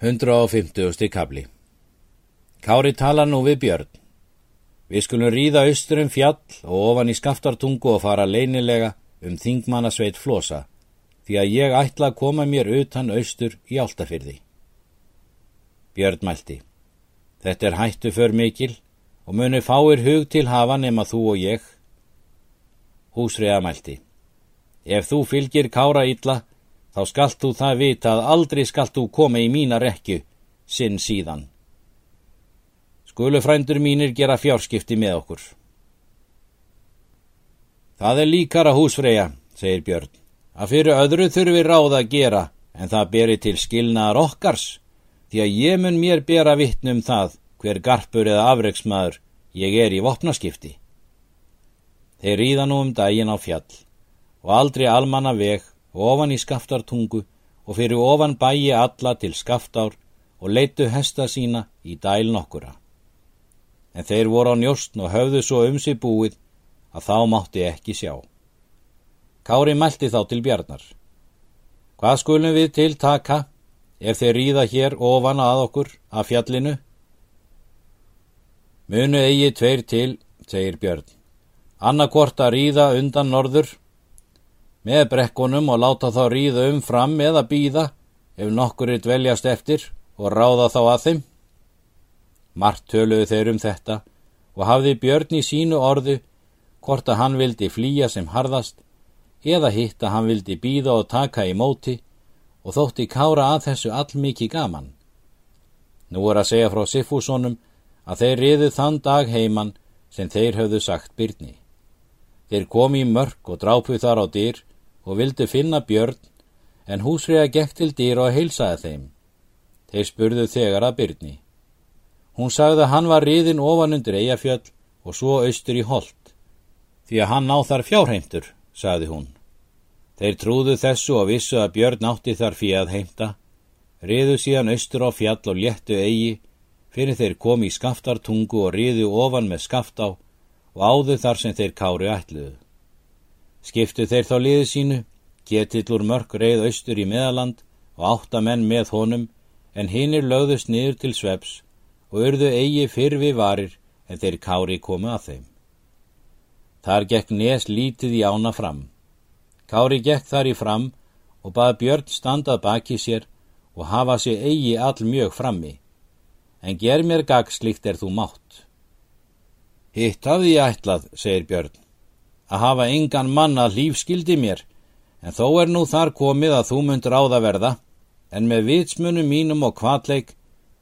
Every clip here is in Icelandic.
150. kabli Kári tala nú við Björn. Við skulum ríða austur um fjall og ofan í skaftartungu og fara leinilega um þingmannasveit flosa, því að ég ætla að koma mér utan austur í áltafyrði. Björn mælti. Þetta er hættu för mikil og muni fáir hug til hafa nema þú og ég. Húsriða mælti. Ef þú fylgir kára illa, þá skalt þú það vita að aldrei skalt þú koma í mína rekju, sinn síðan. Skulu frændur mínir gera fjárskipti með okkur. Það er líkara húsfreyja, segir Björn, að fyrir öðru þurfi ráða að gera en það beri til skilnaðar okkars, því að ég mun mér bera vittnum það hver garpur eða afreiksmaður ég er í vopnaskipti. Þeir ríða nú um daginn á fjall og aldrei almanna veg ofan í skaftartungu og fyrir ofan bæi alla til skaftár og leitu hesta sína í dæl nokkura. En þeir voru á njóstn og höfðu svo um sig búið að þá mátti ekki sjá. Kári mælti þá til bjarnar. Hvað skulum við til taka ef þeir ríða hér ofan að okkur af fjallinu? Munu eigi tveir til, segir Björn. Annarkort að ríða undan norður með brekkunum og láta þá ríða um fram eða býða ef nokkur er dveljast eftir og ráða þá að þeim. Mart töluðu þeir um þetta og hafði Björn í sínu orðu hvort að hann vildi flýja sem harðast eða hitt að hann vildi býða og taka í móti og þótti kára að þessu allmikið gaman. Nú er að segja frá Siffúsonum að þeir riðu þann dag heiman sem þeir höfðu sagt byrni. Þeir komi í mörg og drápu þar á dyr og vildu finna björn, en húsriða gekk til dýr og heilsaði þeim. Þeir spurðu þegar að byrni. Hún sagði að hann var riðin ofan undir eigafjöld og svo austur í hold. Því að hann ná þar fjárheimtur, sagði hún. Þeir trúðu þessu og vissu að björn átti þar fyrir að heimta, riðu síðan austur á fjall og léttu eigi, fyrir þeir komi í skaftartungu og riðu ofan með skaftá og áðu þar sem þeir kári ætluðu. Skiptu þeir þá liði sínu, getillur mörg reið austur í meðaland og átta menn með honum, en hinnir lögðust niður til sveps og urðu eigi fyrr við varir en þeir kári komu að þeim. Þar gekk nes lítið í ána fram. Kári gekk þar í fram og bað Björn standað baki sér og hafa sér eigi all mjög frammi, en ger mér gagslikt er þú mátt. Hitt hafði ég ætlað, segir Björn að hafa engan mann að líf skildi mér, en þó er nú þar komið að þú mynd ráða verða, en með vitsmunum mínum og kvatleik,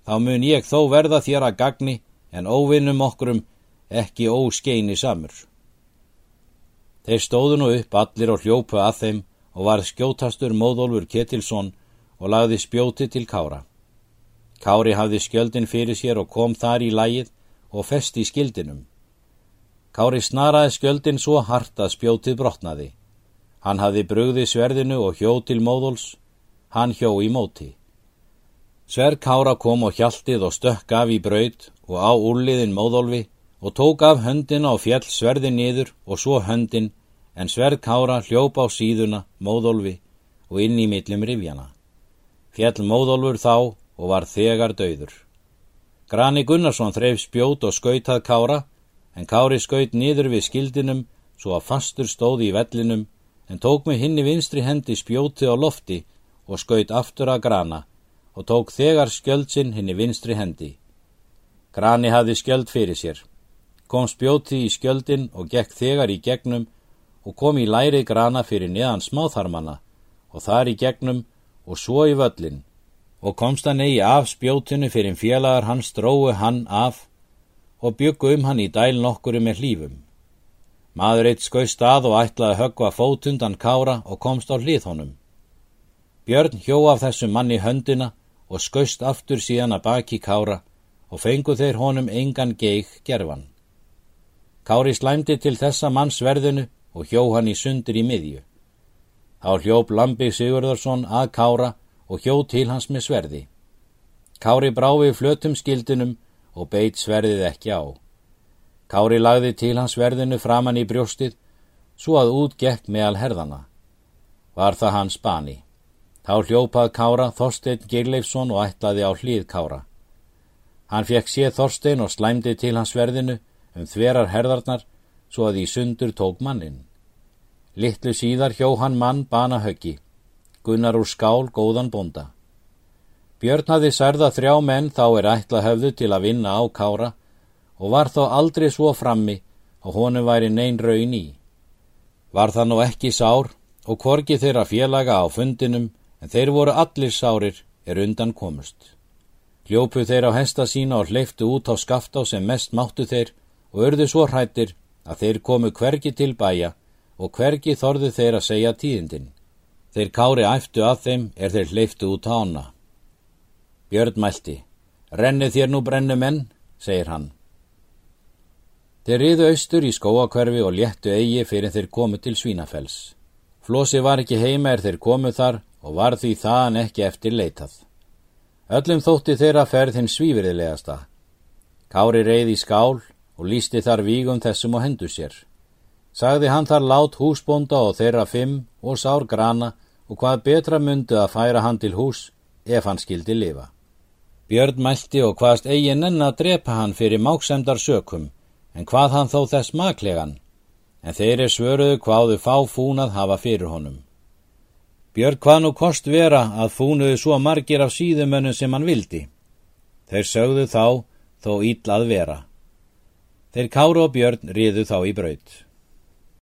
þá mun ég þó verða þér að gagni, en óvinnum okkurum ekki óskeini samur. Þeir stóðu nú upp allir og hljópu að þeim og var skjótastur móðólfur Ketilsson og lagði spjóti til Kára. Kári hafði skjöldin fyrir sér og kom þar í lægið og festi í skildinum. Kári snaraði skjöldin svo hart að spjótið brotnaði. Hann hafði brugði sverðinu og hjó til móðuls, hann hjó í móti. Sverð Kára kom og hjaltið og stökk af í braud og á úrliðin móðolfi og tók af höndina og fjall sverði niður og svo höndin en sverð Kára hljópa á síðuna móðolfi og inn í millum rifjana. Fjall móðolfur þá og var þegar döður. Grani Gunnarsson þreif spjót og skautað Kára en Kári skaut niður við skildinum svo að fastur stóði í vellinum en tók með hinni vinstri hendi spjóti á lofti og skaut aftur að grana og tók þegar skjöldsinn hinni vinstri hendi. Grani hafði skjöld fyrir sér. Kom spjóti í skjöldin og gekk þegar í gegnum og kom í læri grana fyrir neðan smáþarmanna og þar í gegnum og svo í völlin og komst hann eigi af spjótinu fyrir félagar hans drói hann af og byggu um hann í dæl nokkuru með hlýfum. Maður eitt skauð stað og ætlaði höggva fótundan kára og komst á hlið honum. Björn hjó af þessu manni höndina og skauðst aftur síðan að baki kára og fengu þeir honum engan geig gerfan. Kári slæmdi til þessa manns verðinu og hjó hann í sundur í miðju. Þá hljóp Lambi Sigurðarsson að kára og hjó til hans með sverði. Kári bráfi flötum skildinum og beit sverðið ekki á. Kári lagði til hans sverðinu framann í brjóstið, svo að út gekk meðal herðana. Var það hans bani. Þá hljópað Kára Þorstein Geirleifsson og ætlaði á hlið Kára. Hann fekk séð Þorstein og slæmdi til hans verðinu um þverar herðarnar svo að í sundur tók mannin. Littlu síðar hjó hann mann bana höggi, gunnar úr skál góðan bonda. Björn hafði særða þrjá menn þá er ætla höfðu til að vinna á Kára og var þó aldrei svo frammi og honum væri neyn raun í. Var það nú ekki sár og korgi þeirra félaga á fundinum en þeir voru allir sárir er undan komust. Hljópu þeir á hesta sína og hleyftu út á skaftá sem mest máttu þeir og örðu svo hrættir að þeir komu hvergi til bæja og hvergi þorðu þeir að segja tíðindin. Þeir kári æftu að þeim er þeir hleyftu út á hana. Björn mælti, renni þér nú brennu menn, segir hann. Þeir riðu austur í skóakverfi og léttu eigi fyrir þeir komu til Svínafells. Flósi var ekki heima er þeir komu þar og var því þaðan ekki eftir leitað. Öllum þótti þeirra ferð hinn svífiriðlegasta. Kári reyði í skál og lísti þar vígum þessum og hendu sér. Sagði hann þar lát húsbónda og þeirra fimm og sár grana og hvað betra myndu að færa hann til hús ef hann skildi lifa. Björn mælti og hvaðst eigin enn að drepa hann fyrir máksemdar sökum, en hvað hann þó þess maklegan, en þeir er svöruðu hvaðu fá fúnað hafa fyrir honum. Björn hvað nú kost vera að fúnuðu svo margir af síðumönnum sem hann vildi. Þeir sögðu þá þó íll að vera. Þeir káru og björn riðu þá í braut.